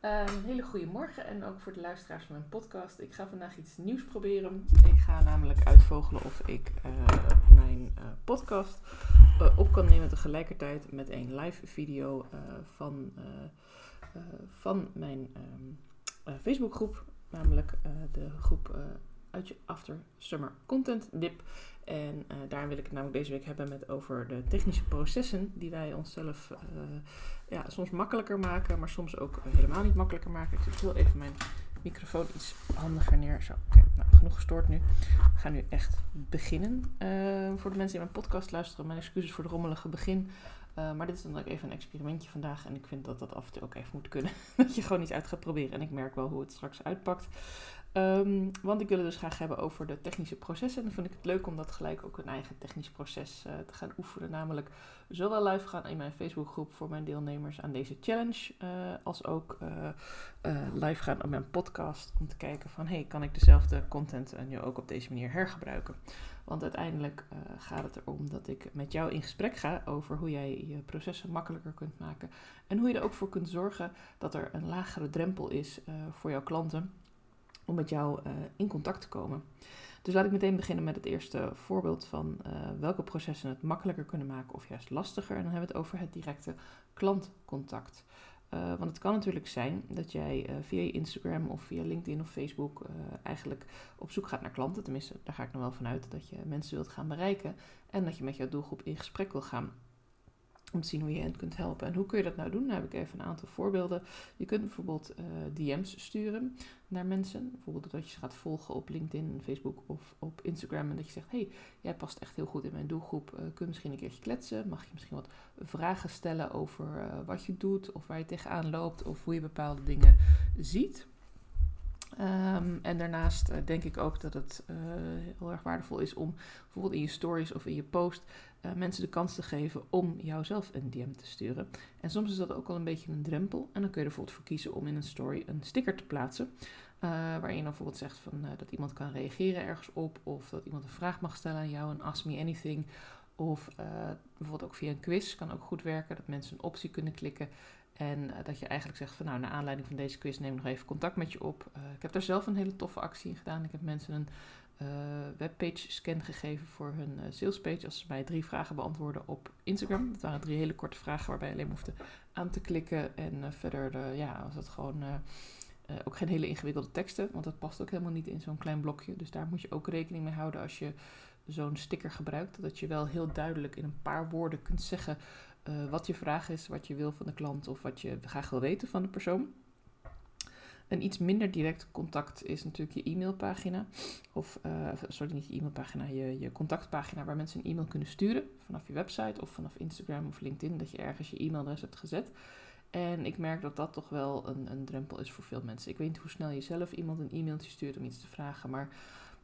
Een hele goede morgen en ook voor de luisteraars van mijn podcast. Ik ga vandaag iets nieuws proberen. Ik ga namelijk uitvogelen of ik uh, mijn uh, podcast uh, op kan nemen tegelijkertijd met een live video van, van mijn um, Facebookgroep. Namelijk de groep uit je After Summer Content Dip. En uh, daar wil ik het namelijk deze week hebben met over de technische processen die wij onszelf uh, ja, soms makkelijker maken, maar soms ook helemaal niet makkelijker maken. Ik heel even mijn microfoon iets handiger neer. Zo, oké, nou, genoeg gestoord nu. We gaan nu echt beginnen. Uh, voor de mensen die mijn podcast luisteren, mijn excuses voor het rommelige begin. Maar dit is dan ook even een experimentje vandaag. En ik vind dat dat af en toe ook even moet kunnen. dat je gewoon iets uit gaat proberen. En ik merk wel hoe het straks uitpakt. Um, want ik wil het dus graag hebben over de technische processen. En dan vind ik het leuk om dat gelijk ook een eigen technisch proces uh, te gaan oefenen. Namelijk zowel live gaan in mijn Facebookgroep voor mijn deelnemers aan deze challenge. Uh, als ook uh, live gaan op mijn podcast. Om te kijken van hey, kan ik dezelfde content nu ook op deze manier hergebruiken. Want uiteindelijk gaat het erom dat ik met jou in gesprek ga over hoe jij je processen makkelijker kunt maken. En hoe je er ook voor kunt zorgen dat er een lagere drempel is voor jouw klanten om met jou uh, in contact te komen. Dus laat ik meteen beginnen met het eerste voorbeeld van uh, welke processen het makkelijker kunnen maken of juist lastiger. En dan hebben we het over het directe klantcontact. Uh, want het kan natuurlijk zijn dat jij via Instagram of via LinkedIn of Facebook eigenlijk op zoek gaat naar klanten. Tenminste, daar ga ik nog wel vanuit dat je mensen wilt gaan bereiken en dat je met jouw doelgroep in gesprek wil gaan om te zien hoe je hen kunt helpen. En hoe kun je dat nou doen? Daar heb ik even een aantal voorbeelden. Je kunt bijvoorbeeld uh, DM's sturen naar mensen. Bijvoorbeeld dat je ze gaat volgen op LinkedIn, Facebook of op Instagram. En dat je zegt, hey, jij past echt heel goed in mijn doelgroep. Uh, kun je misschien een keertje kletsen? Mag je misschien wat vragen stellen over uh, wat je doet of waar je tegenaan loopt of hoe je bepaalde dingen ziet? Um, en daarnaast denk ik ook dat het heel erg waardevol is om bijvoorbeeld in je stories of in je post uh, mensen de kans te geven om jouzelf een DM te sturen. En soms is dat ook al een beetje een drempel. En dan kun je bijvoorbeeld voor kiezen om in een story een sticker te plaatsen. waarin je dan bijvoorbeeld zegt van, dat iemand kan reageren ergens op. Of dat iemand een vraag mag stellen aan jou, een Ask Me Anything. Of bijvoorbeeld ook via een quiz kan ook goed werken. Dat mensen een optie kunnen klikken en uh, dat je eigenlijk zegt van nou, naar aanleiding van deze quiz neem ik nog even contact met je op. Uh, ik heb daar zelf een hele toffe actie in gedaan. Ik heb mensen een uh, webpage scan gegeven voor hun salespage. Als ze mij drie vragen beantwoorden op Instagram. Dat waren drie hele korte vragen waarbij je alleen hoefde aan te klikken. En verder ja, was het gewoon ook geen hele ingewikkelde teksten. Want dat past ook helemaal niet in zo'n klein blokje. Dus daar moet je ook rekening mee houden als je zo'n sticker gebruikt. Dat je wel heel duidelijk in een paar woorden kunt zeggen wat je vraag is, wat je wil van de klant of wat je graag wil weten van de persoon. Een iets minder direct contact is natuurlijk je e-mailpagina. Of, uh, sorry, niet je e-mailpagina, je, je contactpagina waar mensen een e-mail kunnen sturen. Vanaf je website of vanaf Instagram of LinkedIn, dat je ergens je e-mailadres hebt gezet. En ik merk dat dat toch wel een, een drempel is voor veel mensen. Ik weet niet hoe snel je zelf iemand een e-mailtje stuurt om iets te vragen, maar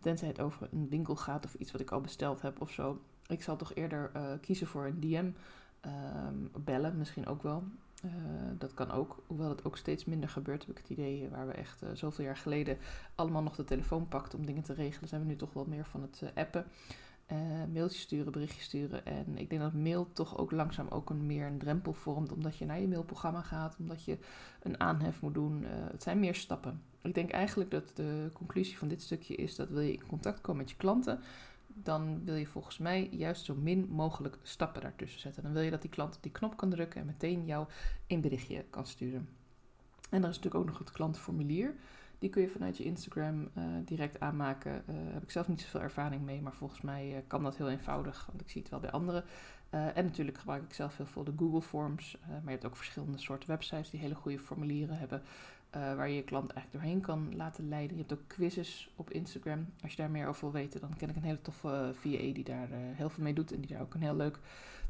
tenzij het over een winkel gaat of iets wat ik al besteld heb of zo. Ik zal toch eerder uh, kiezen voor een DM Um, bellen misschien ook wel. Uh, dat kan ook, hoewel het ook steeds minder gebeurt, heb ik het idee waar we echt uh, zoveel jaar geleden allemaal nog de telefoon pakten om dingen te regelen, zijn we nu toch wel meer van het appen. mailtjes sturen, berichtjes sturen. En ik denk dat mail toch ook langzaam ook een meer een drempel vormt, omdat je naar je mailprogramma gaat, omdat je een aanhef moet doen. het zijn meer stappen. Ik denk eigenlijk dat de conclusie van dit stukje is dat wil je in contact komen met je klanten, dan wil je volgens mij juist zo min mogelijk stappen daartussen zetten. Dan wil je dat die klant op die knop kan drukken en meteen jou een berichtje kan sturen. En er is natuurlijk ook nog het klantformulier. Die kun je vanuit je Instagram uh, direct aanmaken. Uh, heb ik zelf niet zoveel ervaring mee, maar volgens mij uh, kan dat heel eenvoudig, want ik zie het wel bij anderen. en natuurlijk gebruik ik zelf heel veel de Google Forms, maar je hebt ook verschillende soorten websites die hele goede formulieren hebben. Uh, waar je je klant eigenlijk doorheen kan laten leiden. Je hebt ook quizzes op Instagram. Als je daar meer over wil weten, dan ken ik een hele toffe VA die daar uh, heel veel mee doet. En die daar ook een heel leuk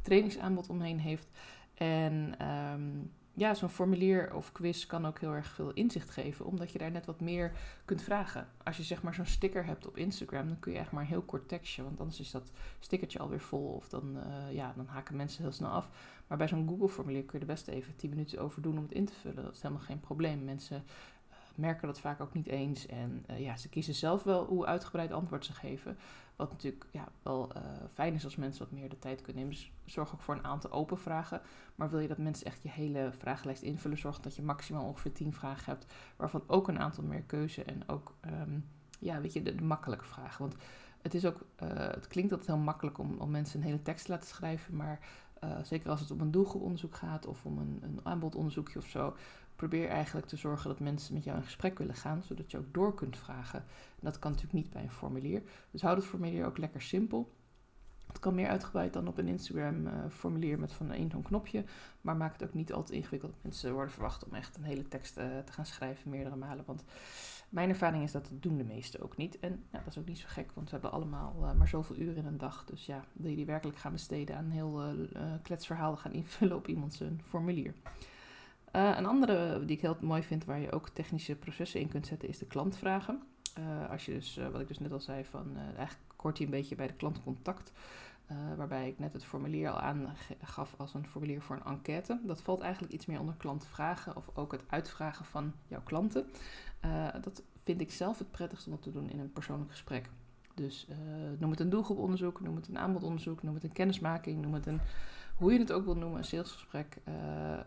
trainingsaanbod omheen heeft. En um, ja, zo'n formulier of quiz kan ook heel erg veel inzicht geven, omdat je daar net wat meer kunt vragen. Als je zeg maar zo'n sticker hebt op Instagram, dan kun je echt maar een heel kort tekstje, want anders is dat stickertje alweer vol of dan, ja, dan haken mensen heel snel af. Maar bij zo'n Google-formulier kun je er best even 10 minuten over doen om het in te vullen. Dat is helemaal geen probleem. Mensen merken dat vaak ook niet eens. En ja, ze kiezen zelf wel hoe uitgebreid antwoord ze geven. Wat natuurlijk ja, wel fijn is als mensen wat meer de tijd kunnen nemen. Dus zorg ook voor een aantal open vragen. Maar wil je dat mensen echt je hele vragenlijst invullen, zorg dat je maximaal ongeveer 10 vragen hebt. Waarvan ook een aantal meer keuze en ook ehm, ja, weet je, de, de, makkelijke vragen. Want het is ook, het klinkt altijd heel makkelijk om, om mensen een hele tekst te laten schrijven. Maar uh, zeker als het om een doelgroeponderzoek gaat of om een, een aanbodonderzoekje of zo, probeer eigenlijk te zorgen dat mensen met jou in gesprek willen gaan, zodat je ook door kunt vragen. En dat kan natuurlijk niet bij een formulier. Dus houd het formulier ook lekker simpel. Het kan meer uitgebreid dan op een Instagram-formulier uh, met van één zo'n knopje. Maar maak het ook niet al te ingewikkeld. Mensen worden verwacht om echt een hele tekst uh, te gaan schrijven meerdere malen. Want mijn ervaring is dat dat doen de meesten ook niet. En ja, dat is ook niet zo gek, want we hebben allemaal uh, maar zoveel uren in een dag. Dus ja, wil je die werkelijk gaan besteden aan heel kletsverhaal gaan invullen op iemands formulier. een andere die ik heel mooi vind, waar je ook technische processen in kunt zetten, is de klantvragen. als je dus, wat ik dus net al zei, van eigenlijk kort hij een beetje bij de klantcontact. Uh, waarbij ik net het formulier al aangaf als een formulier voor een enquête. Dat valt eigenlijk iets meer onder klantvragen of ook het uitvragen van jouw klanten. Uh, dat vind ik zelf het prettigst om te doen in een persoonlijk gesprek. Dus uh, noem het een doelgroeponderzoek, noem het een aanbodonderzoek, noem het een kennismaking, noem het een, hoe je het ook wil noemen, een salesgesprek.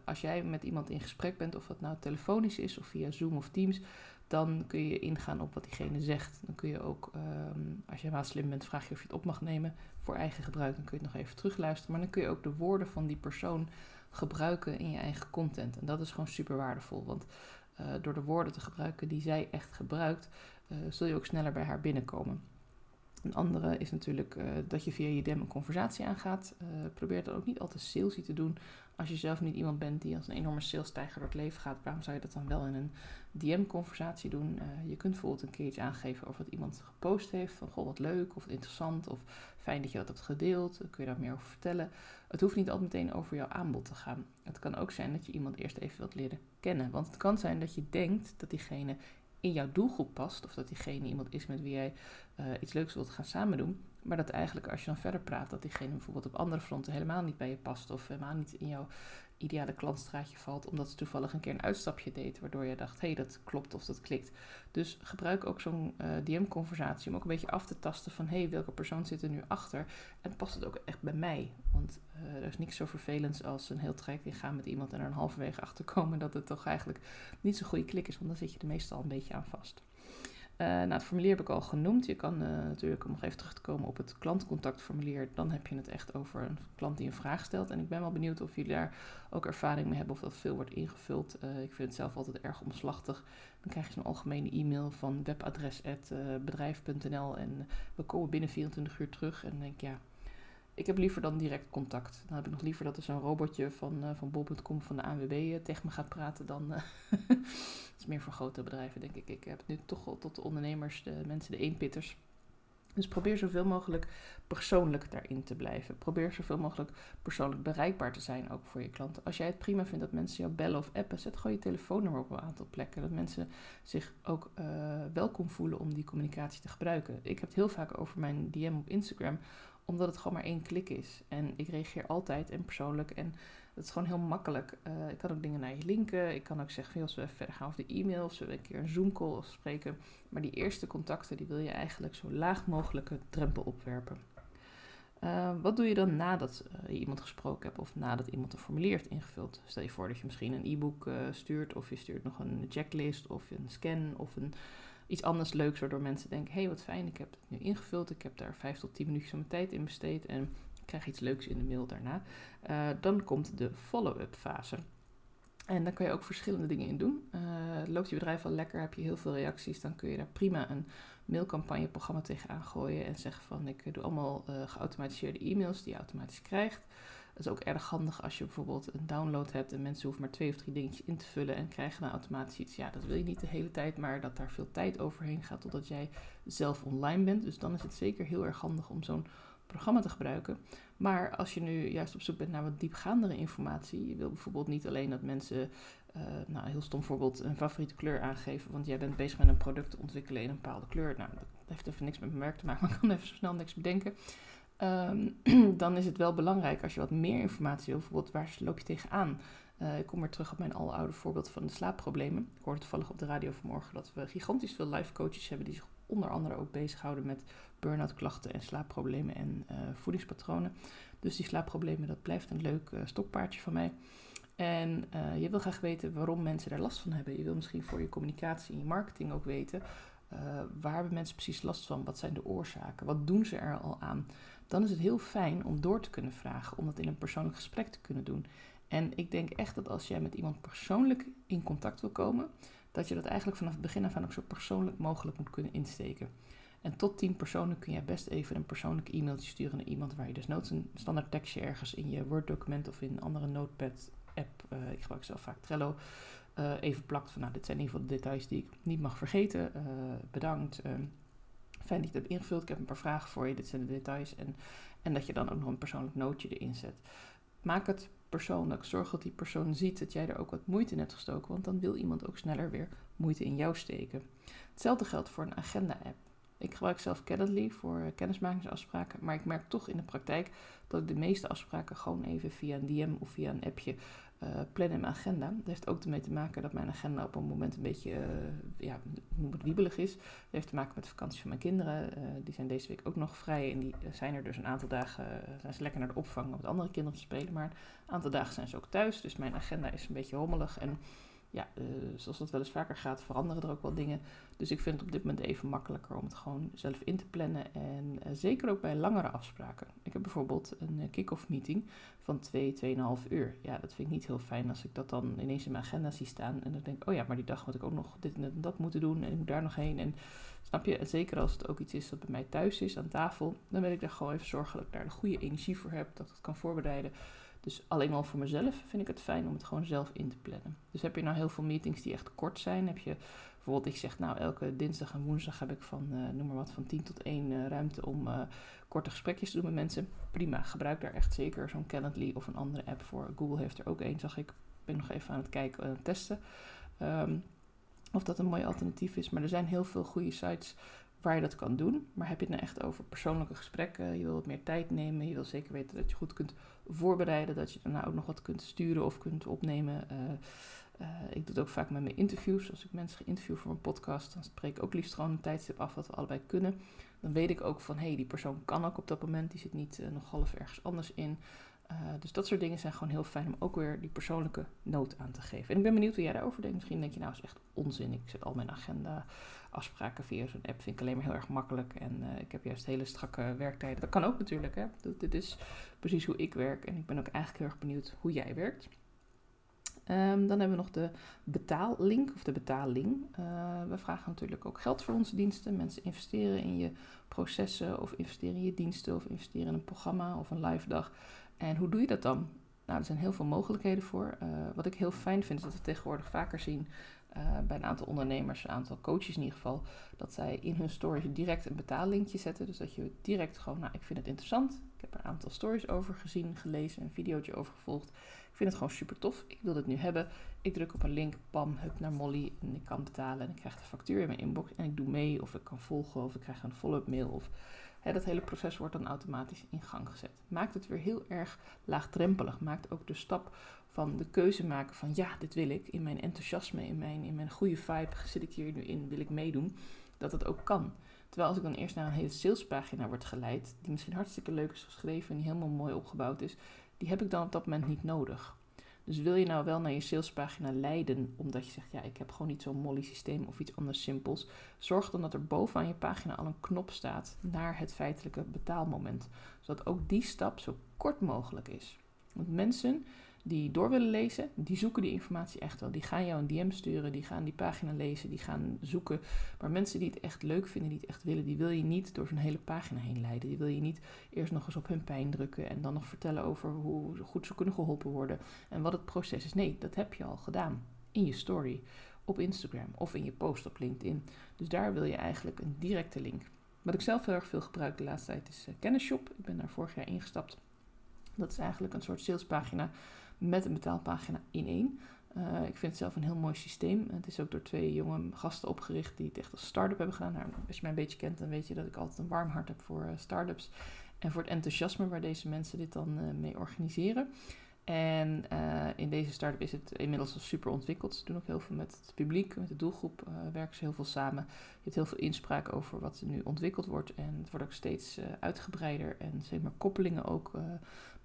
als jij met iemand in gesprek bent, of dat nou telefonisch is of via Zoom of Teams, dan kun je ingaan op wat diegene zegt. Dan kun je ook, ehm, als je helemaal slim bent, vraag je of je het op mag nemen voor eigen gebruik. Dan kun je het nog even terugluisteren. Maar dan kun je ook de woorden van die persoon gebruiken in je eigen content. En dat is gewoon super waardevol. Want uh, door de woorden te gebruiken die zij echt gebruikt, uh, zul je ook sneller bij haar binnenkomen. Een andere is natuurlijk uh, dat je via je DM een conversatie aangaat. probeer het ook niet altijd salesy te doen. Als je zelf niet iemand bent die als een enorme salestijger door het leven gaat, waarom zou je dat dan wel in een DM-conversatie doen? Uh, je kunt bijvoorbeeld een keertje aangeven over wat iemand gepost heeft. Van goh, wat leuk of interessant of fijn dat je dat hebt gedeeld. Kun je daar meer over vertellen. Het hoeft niet altijd meteen over jouw aanbod te gaan. Het kan ook zijn dat je iemand eerst even wilt leren kennen. Want het kan zijn dat je denkt dat diegene in jouw doelgroep past. Of dat diegene iemand is met wie jij uh, iets leuks wilt gaan samen doen. Maar dat eigenlijk als je dan verder praat, dat diegene bijvoorbeeld op andere fronten helemaal niet bij je past. Of helemaal niet in jouw ideale klantstraatje valt. Omdat ze toevallig een keer een uitstapje deed. Waardoor je dacht, hé hey, dat klopt of dat klikt. Dus gebruik ook zo'n eh, DM-conversatie om ook een beetje af te tasten van... hé, hey, welke persoon zit er nu achter? En past het ook echt bij mij? Want uh, er is niks zo vervelends als een heel traject ingaan met iemand... en er een halverwege achter komen dat het toch eigenlijk niet zo'n goede klik is. Want dan zit je er meestal een beetje aan vast. Uh, nou, het formulier heb ik al genoemd. Je kan uh, natuurlijk, om nog even terug te komen op het klantcontactformulier, dan heb je het echt over een klant die een vraag stelt. En ik ben wel benieuwd of jullie daar ook ervaring mee hebben of dat veel wordt ingevuld. Uh, ik vind het zelf altijd erg omslachtig. Dan krijg je zo'n algemene e-mail van webadres.bedrijf.nl en we komen binnen 24 uur terug. En denk ja, ik heb liever dan direct contact. Dan heb ik nog liever dat er zo'n robotje van, uh, van bol.com van de ANWB uh, tegen me gaat praten dan... Uh, dat is meer voor grote bedrijven, denk ik. Ik heb het nu toch al tot de ondernemers, de mensen, de eenpitters. Dus probeer zoveel mogelijk persoonlijk daarin te blijven. Probeer zoveel mogelijk persoonlijk bereikbaar te zijn, ook voor je klanten. Als jij het prima vindt dat mensen jou bellen of appen, zet gewoon je telefoonnummer op een aantal plekken. Dat mensen zich ook welkom voelen om die communicatie te gebruiken. Ik heb het heel vaak over mijn DM op Instagram omdat het gewoon maar één klik is. En ik reageer altijd en persoonlijk. En het is gewoon heel makkelijk. Uh, ik kan ook dingen naar je linken. Ik kan ook zeggen, als we verder gaan over de e-mail. Of zullen we een keer een Zoom call spreken. Maar die eerste contacten, die wil je eigenlijk zo laag mogelijke drempel opwerpen. Uh, wat doe je dan nadat uh, je iemand gesproken hebt of nadat iemand een formulier heeft ingevuld? Stel je voor dat je misschien een e-book stuurt of je stuurt nog een checklist of een scan of een iets anders leuks, waardoor mensen denken: hé, hey, wat fijn, ik heb het nu ingevuld, ik heb daar vijf tot tien minuutjes van mijn tijd in besteed en ik krijg iets leuks in de mail daarna. Uh, dan komt de follow-up fase. En dan kan je ook verschillende dingen in doen. Uh, loopt je bedrijf al lekker, heb je heel veel reacties, dan kun je daar prima een mailcampagneprogramma tegenaan gooien en zeggen van ik doe allemaal uh, geautomatiseerde e-mails die je automatisch krijgt. Dat is ook erg handig als je bijvoorbeeld een download hebt en mensen hoeven maar twee of drie dingetjes in te vullen en krijgen dan automatisch iets. Ja, dat wil je niet de hele tijd, maar dat daar veel tijd overheen gaat totdat jij zelf online bent. Dus dan is het zeker heel erg handig om zo'n programma te gebruiken. Maar als je nu juist op zoek bent naar wat diepgaandere informatie, je wil bijvoorbeeld niet alleen dat mensen, uh, nou heel stom voorbeeld, een favoriete kleur aangeven, want jij bent bezig met een product te ontwikkelen in een bepaalde kleur. Nou, dat heeft even niks met mijn merk te maken, maar ik kan even zo snel niks bedenken. Um, dan is het wel belangrijk als je wat meer informatie wil, bijvoorbeeld waar loop je tegenaan? Uh, ik kom weer terug op mijn aloude voorbeeld van de slaapproblemen. Ik hoorde toevallig op de radio vanmorgen dat we gigantisch veel life coaches hebben die zich onder andere ook bezighouden met burn-out klachten en slaapproblemen en uh, voedingspatronen. Dus die slaapproblemen, dat blijft een leuk uh, stokpaardje van mij. En je wil graag weten waarom mensen daar last van hebben. Je wil misschien voor je communicatie en je marketing ook weten waar hebben mensen precies last van? Wat zijn de oorzaken? Wat doen ze er al aan? Dan is het heel fijn om door te kunnen vragen, om dat in een persoonlijk gesprek te kunnen doen. En ik denk echt dat als jij met iemand persoonlijk in contact wil komen, dat je dat eigenlijk vanaf het begin af aan ook zo persoonlijk mogelijk moet kunnen insteken. En tot tien personen kun je best even een persoonlijk e-mailtje sturen naar iemand waar je dus noods een standaard tekstje ergens in je Word-document of in een andere Notepad-app, uh, ik gebruik zelf vaak Trello, uh, even plakt van nou, dit zijn in ieder geval de details die ik niet mag vergeten. Uh, bedankt. Ehm, fijn dat je het hebt ingevuld. Ik heb een paar vragen voor je. Dit zijn de details. En, en dat je dan ook nog een persoonlijk nootje erin zet. Maak het persoonlijk. Zorg dat die persoon ziet dat jij er ook wat moeite in hebt gestoken. Want dan wil iemand ook sneller weer moeite in jou steken. Hetzelfde geldt voor een agenda-app. Ik gebruik zelf Calendly voor kennismakingsafspraken, maar ik merk toch in de praktijk dat ik de meeste afspraken gewoon even via een DM of via een appje plannen in mijn agenda. Dat heeft ook ermee te maken dat mijn agenda op een moment een beetje, uh, ja, noem het wiebelig is. Dat heeft te maken met de vakantie van mijn kinderen. Uh, die zijn deze week ook nog vrij en die zijn er dus een aantal dagen, zijn ze lekker naar de opvang om met andere kinderen te spelen. Maar een aantal dagen zijn ze ook thuis, dus mijn agenda is een beetje rommelig en ja, uh, zoals dat wel eens vaker gaat, veranderen er ook wel dingen. Dus ik vind het op dit moment even makkelijker om het gewoon zelf in te plannen. En uh, zeker ook bij langere afspraken. Ik heb bijvoorbeeld een uh, kick-off meeting van 2, 2,5 uur. Ja, dat vind ik niet heel fijn als ik dat dan ineens in mijn agenda zie staan. En dan denk ik, oh ja, maar die dag moet ik ook nog dit en dat moeten doen. En ik moet daar nog heen. En snap je, en zeker als het ook iets is dat bij mij thuis is aan tafel. Dan wil ik daar gewoon even zorgen dat ik daar de goede energie voor heb. Dat ik het kan voorbereiden. Dus alleen al voor mezelf vind ik het fijn om het gewoon zelf in te plannen. Dus heb je nou heel veel meetings die echt kort zijn, heb je bijvoorbeeld, ik zeg nou elke dinsdag en woensdag heb ik van, uh, noem maar wat, van 10 tot 1 uh, ruimte om uh, korte gesprekjes te doen met mensen. Prima, gebruik daar echt zeker zo'n Calendly of een andere app voor. Google heeft er ook één, zag ik. Ben nog even aan het kijken en testen. Um, of dat een mooi alternatief is. Maar er zijn heel veel goede sites waar je dat kan doen. Maar heb je het nou echt over persoonlijke gesprekken? Je wil wat meer tijd nemen. Je wil zeker weten dat je goed kunt voorbereiden. Dat je daarna ook nog wat kunt sturen of kunt opnemen. Uh, uh, ik doe het ook vaak met mijn interviews. Als ik mensen ga interviewen voor een podcast, dan spreek ik ook liefst gewoon een tijdstip af wat we allebei kunnen. Dan weet ik ook van, hé, hey, die persoon kan ook op dat moment. Die zit niet uh, nog half ergens anders in. Uh, dus dat soort dingen zijn gewoon heel fijn om ook weer die persoonlijke noot aan te geven. En ik ben benieuwd hoe jij daarover denkt. Misschien denk je nou, is echt onzin. Ik zet al mijn agenda afspraken via zo'n app. Vind ik alleen maar heel erg makkelijk. En uh, ik heb juist hele strakke werktijden. Dat kan ook natuurlijk. Hè? Dit is precies hoe ik werk. En ik ben ook eigenlijk heel erg benieuwd hoe jij werkt. Um, dan hebben we nog de betaallink of de betaling. Uh, we vragen natuurlijk ook geld voor onze diensten. Mensen investeren in je processen of investeren in je diensten of investeren in een programma of een live dag. En hoe doe je dat dan? Nou, er zijn heel veel mogelijkheden voor. Uh, wat ik heel fijn vind, is dat we tegenwoordig vaker zien uh, bij een aantal ondernemers, een aantal coaches in ieder geval, dat zij in hun stories direct een betaallinkje zetten. Dus dat je direct gewoon, nou, ik vind het interessant. Ik heb er een aantal stories over gezien, gelezen, een videootje over gevolgd. Ik vind het gewoon super tof. Ik wil dit nu hebben. Ik druk op een link, pam, hup naar Molly en ik kan betalen en ik krijg de factuur in mijn inbox en ik doe mee of ik kan volgen of ik krijg een follow-up mail of Dat hele proces wordt dan automatisch in gang gezet. Maakt het weer heel erg laagdrempelig. Maakt ook de stap van de keuze maken van ja, dit wil ik. In mijn enthousiasme, in mijn, in mijn goede vibe zit ik hier nu in, wil ik meedoen. Dat het ook kan. Terwijl als ik dan eerst naar een hele salespagina word geleid, die misschien hartstikke leuk is geschreven en die helemaal mooi opgebouwd is, die heb ik dan op dat moment niet nodig. Dus wil je nou wel naar je salespagina leiden, omdat je zegt, ja, ik heb gewoon niet zo'n molly systeem of iets anders simpels, zorg dan dat er bovenaan je pagina al een knop staat naar het feitelijke betaalmoment. Zodat ook die stap zo kort mogelijk is. Want mensen die door willen lezen, die zoeken die informatie echt wel. Die gaan jou een DM sturen, die gaan die pagina lezen, die gaan zoeken. Maar mensen die het echt leuk vinden, die het echt willen, die wil je niet door zo'n hele pagina heen leiden. Die wil je niet eerst nog eens op hun pijn drukken en dan nog vertellen over hoe goed ze kunnen geholpen worden en wat het proces is. Nee, dat heb je al gedaan in je story op Instagram of in je post op LinkedIn. Dus daar wil je eigenlijk een directe link. Wat ik zelf heel erg veel gebruik de laatste tijd is uh, Kennisshop. Ik ben daar vorig jaar ingestapt. Dat is eigenlijk een soort salespagina met een betaalpagina in één. Uh, ik vind het zelf een heel mooi systeem. Het is ook door twee jonge gasten opgericht die het echt als start-up hebben gedaan. Nou, als je mij een beetje kent, dan weet je dat ik altijd een warm hart heb voor uh, start-ups. En voor het enthousiasme waar deze mensen dit dan uh, mee organiseren. En in deze start-up is het inmiddels al super ontwikkeld. Ze doen ook heel veel met het publiek, met de doelgroep werken ze heel veel samen. Je hebt heel veel inspraak over wat er nu ontwikkeld wordt. En het wordt ook steeds uitgebreider. En zeg maar koppelingen ook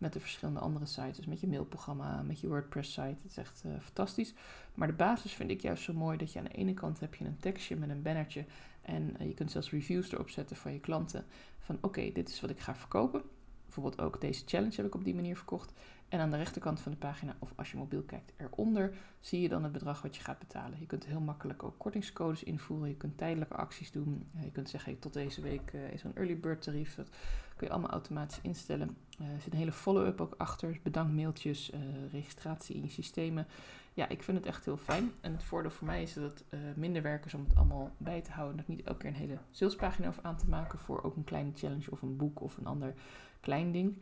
met de verschillende andere sites. Dus met je mailprogramma, met je WordPress-site. Het is echt fantastisch. Maar de basis vind ik juist zo mooi dat je aan de ene kant heb je een tekstje met een bannertje. En je kunt zelfs reviews erop zetten van je klanten. Van oké, dit is wat ik ga verkopen. Bijvoorbeeld ook deze challenge heb ik op die manier verkocht. En aan de rechterkant van de pagina, of als je mobiel kijkt eronder, zie je dan het bedrag wat je gaat betalen. Je kunt heel makkelijk ook kortingscodes invoeren. Je kunt tijdelijke acties doen. Je kunt zeggen, tot deze week uh, is een early bird tarief. Dat kun je allemaal automatisch instellen. Uh, er zit een hele follow-up ook achter. Bedankmailtjes, uh, registratie in je systemen. Ja, ik vind het echt heel fijn. En het voordeel voor mij is dat het minder werk is om het allemaal bij te houden. Dat niet elke keer een hele salespagina over aan te maken voor ook een kleine challenge of een boek of een ander klein ding.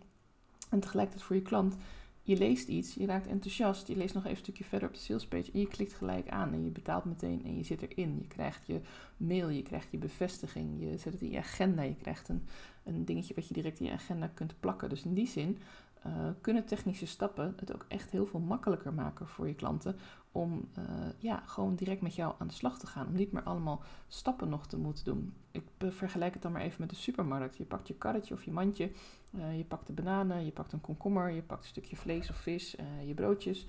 En tegelijkertijd voor je klant, je leest iets, je raakt enthousiast, je leest nog even een stukje verder op de salespage en je klikt gelijk aan en je betaalt meteen en je zit erin. Je krijgt je mail, je krijgt je bevestiging, je zet het in je agenda, je krijgt een, een dingetje wat je direct in je agenda kunt plakken. Dus in die zin uh, kunnen technische stappen het ook echt heel veel makkelijker maken voor je klanten om uh, ja, gewoon direct met jou aan de slag te gaan. Om niet meer allemaal stappen nog te moeten doen. Ik vergelijk het dan maar even met de supermarkt. Je pakt je karretje of je mandje, uh, je pakt de bananen, je pakt een komkommer, je pakt een stukje vlees of vis, je broodjes.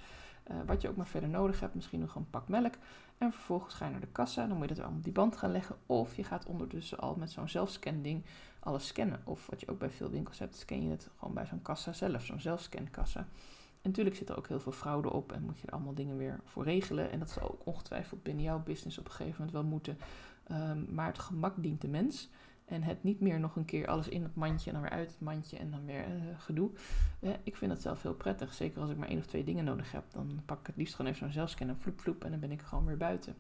wat je ook maar verder nodig hebt, misschien nog een pak melk. En vervolgens ga je naar de kassa, dan moet je dat allemaal op die band gaan leggen. Of je gaat ondertussen al met zo'n zelfscan ding alles scannen. Of wat je ook bij veel winkels hebt, scan je het gewoon bij zo'n kassa zelf, zo'n zelfscankassa. En natuurlijk zit er ook heel veel fraude op en moet je er allemaal dingen weer voor regelen. En dat zal ook ongetwijfeld binnen jouw business op een gegeven moment wel moeten. Um, maar het gemak dient de mens. En het niet meer nog een keer alles in het mandje en dan weer uit het mandje en dan weer uh, gedoe. Uh, ik vind dat zelf heel prettig. Zeker als ik maar één of twee dingen nodig heb. Dan pak ik het liefst gewoon even zo'n zelfscan en vloep vloep en dan ben ik gewoon weer buiten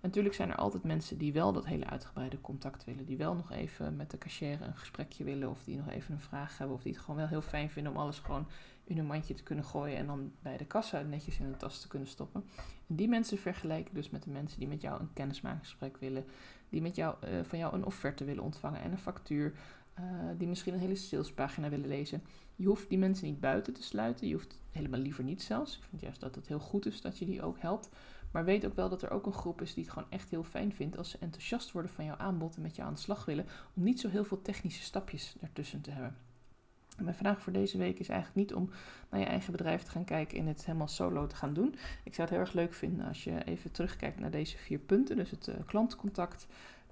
natuurlijk zijn er altijd mensen die wel dat hele uitgebreide contact willen. Die wel nog even met de cashier een gesprekje willen. Of die nog even een vraag hebben. Of die het gewoon wel heel fijn vinden om alles gewoon in een mandje te kunnen gooien. En dan bij de kassa netjes in een tas te kunnen stoppen. En die mensen vergelijken dus met de mensen die met jou een kennismakingsgesprek willen. Die met jou, uh, van jou een offerte willen ontvangen en een factuur. Uh, die misschien een hele salespagina willen lezen. Je hoeft die mensen niet buiten te sluiten. Je hoeft helemaal liever niet zelfs. Ik vind juist dat het heel goed is dat je die ook helpt. Maar weet ook wel dat er ook een groep is die het gewoon echt heel fijn vindt als ze enthousiast worden van jouw aanbod en met jou aan de slag willen, om niet zo heel veel technische stapjes ertussen te hebben. Mijn vraag voor deze week is eigenlijk niet om naar je eigen bedrijf te gaan kijken en het helemaal solo te gaan doen. Ik zou het heel erg leuk vinden als je even terugkijkt naar deze vier punten. Dus het uh, klantcontact.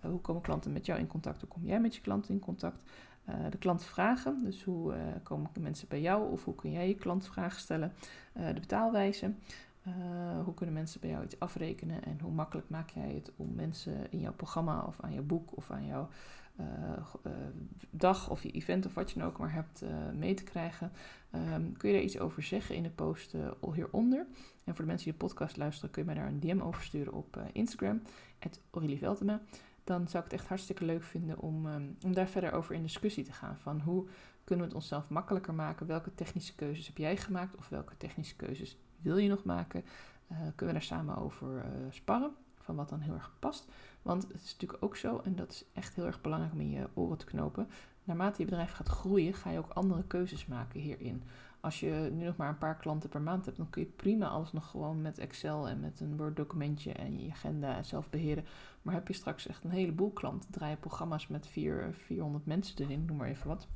Uh, hoe komen klanten met jou in contact? Hoe kom jij met je klanten in contact? Uh, de klantvragen, dus hoe komen mensen bij jou of hoe kun jij je klantvragen stellen? de betaalwijze. Hoe kunnen mensen bij jou iets afrekenen en hoe makkelijk maak jij het om mensen in jouw programma of aan je boek of aan jouw uh, uh, dag of je event of wat je dan ook maar hebt mee te krijgen? Um, kun je daar iets over zeggen in de post hieronder? En voor de mensen die de podcast luisteren, kun je mij daar een DM over sturen op Instagram, Aurélie Veltema. Dan zou ik het echt hartstikke leuk vinden om, um, om daar verder over in discussie te gaan. Van hoe kunnen we het onszelf makkelijker maken? Welke technische keuzes heb jij gemaakt of welke technische keuzes wil je nog maken? Kunnen we daar samen over sparren? Van wat dan heel erg past. Want het is natuurlijk ook zo, en dat is echt heel erg belangrijk om in je oren te knopen. Naarmate je bedrijf gaat groeien, ga je ook andere keuzes maken hierin. Als je nu nog maar een paar klanten per maand hebt, dan kun je prima alles nog gewoon met Excel en met een Word documentje en je agenda zelf beheren. Maar heb je straks echt een heleboel klanten, draai je programma's met 400 mensen erin, noem maar even wat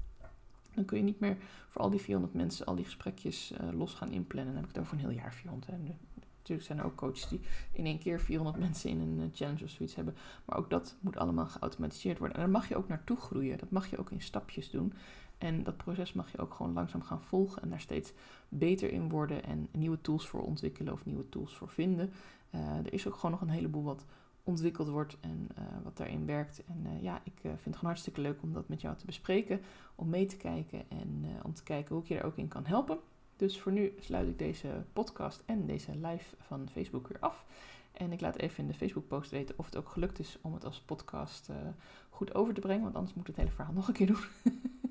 dan kun je niet meer voor al die 400 mensen al die gesprekjes uh, los gaan inplannen. Dan heb ik het over een heel jaar 400. Hè. Natuurlijk zijn er ook coaches die in één keer 400 mensen in een eh, challenge of zoiets hebben. Maar ook dat moet allemaal geautomatiseerd worden. En daar mag je ook naartoe groeien. Dat mag je ook in stapjes doen. En dat proces mag je ook gewoon langzaam gaan volgen en daar steeds beter in worden en nieuwe tools voor ontwikkelen of nieuwe tools voor vinden. Uh, er is ook gewoon nog een heleboel wat ontwikkeld wordt en uh, wat daarin werkt. En ja, ik vind het gewoon hartstikke leuk om dat met jou te bespreken, om mee te kijken en om te kijken hoe ik je er ook in kan helpen. Dus voor nu sluit ik deze podcast en deze live van Facebook weer af. En ik laat even in de Facebook-post weten of het ook gelukt is om het als podcast goed over te brengen, want anders moet ik het hele verhaal nog een keer doen.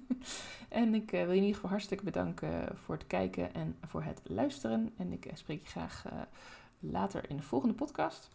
en ik wil je in ieder geval hartstikke bedanken voor het kijken en voor het luisteren. En ik spreek je graag later in de volgende podcast.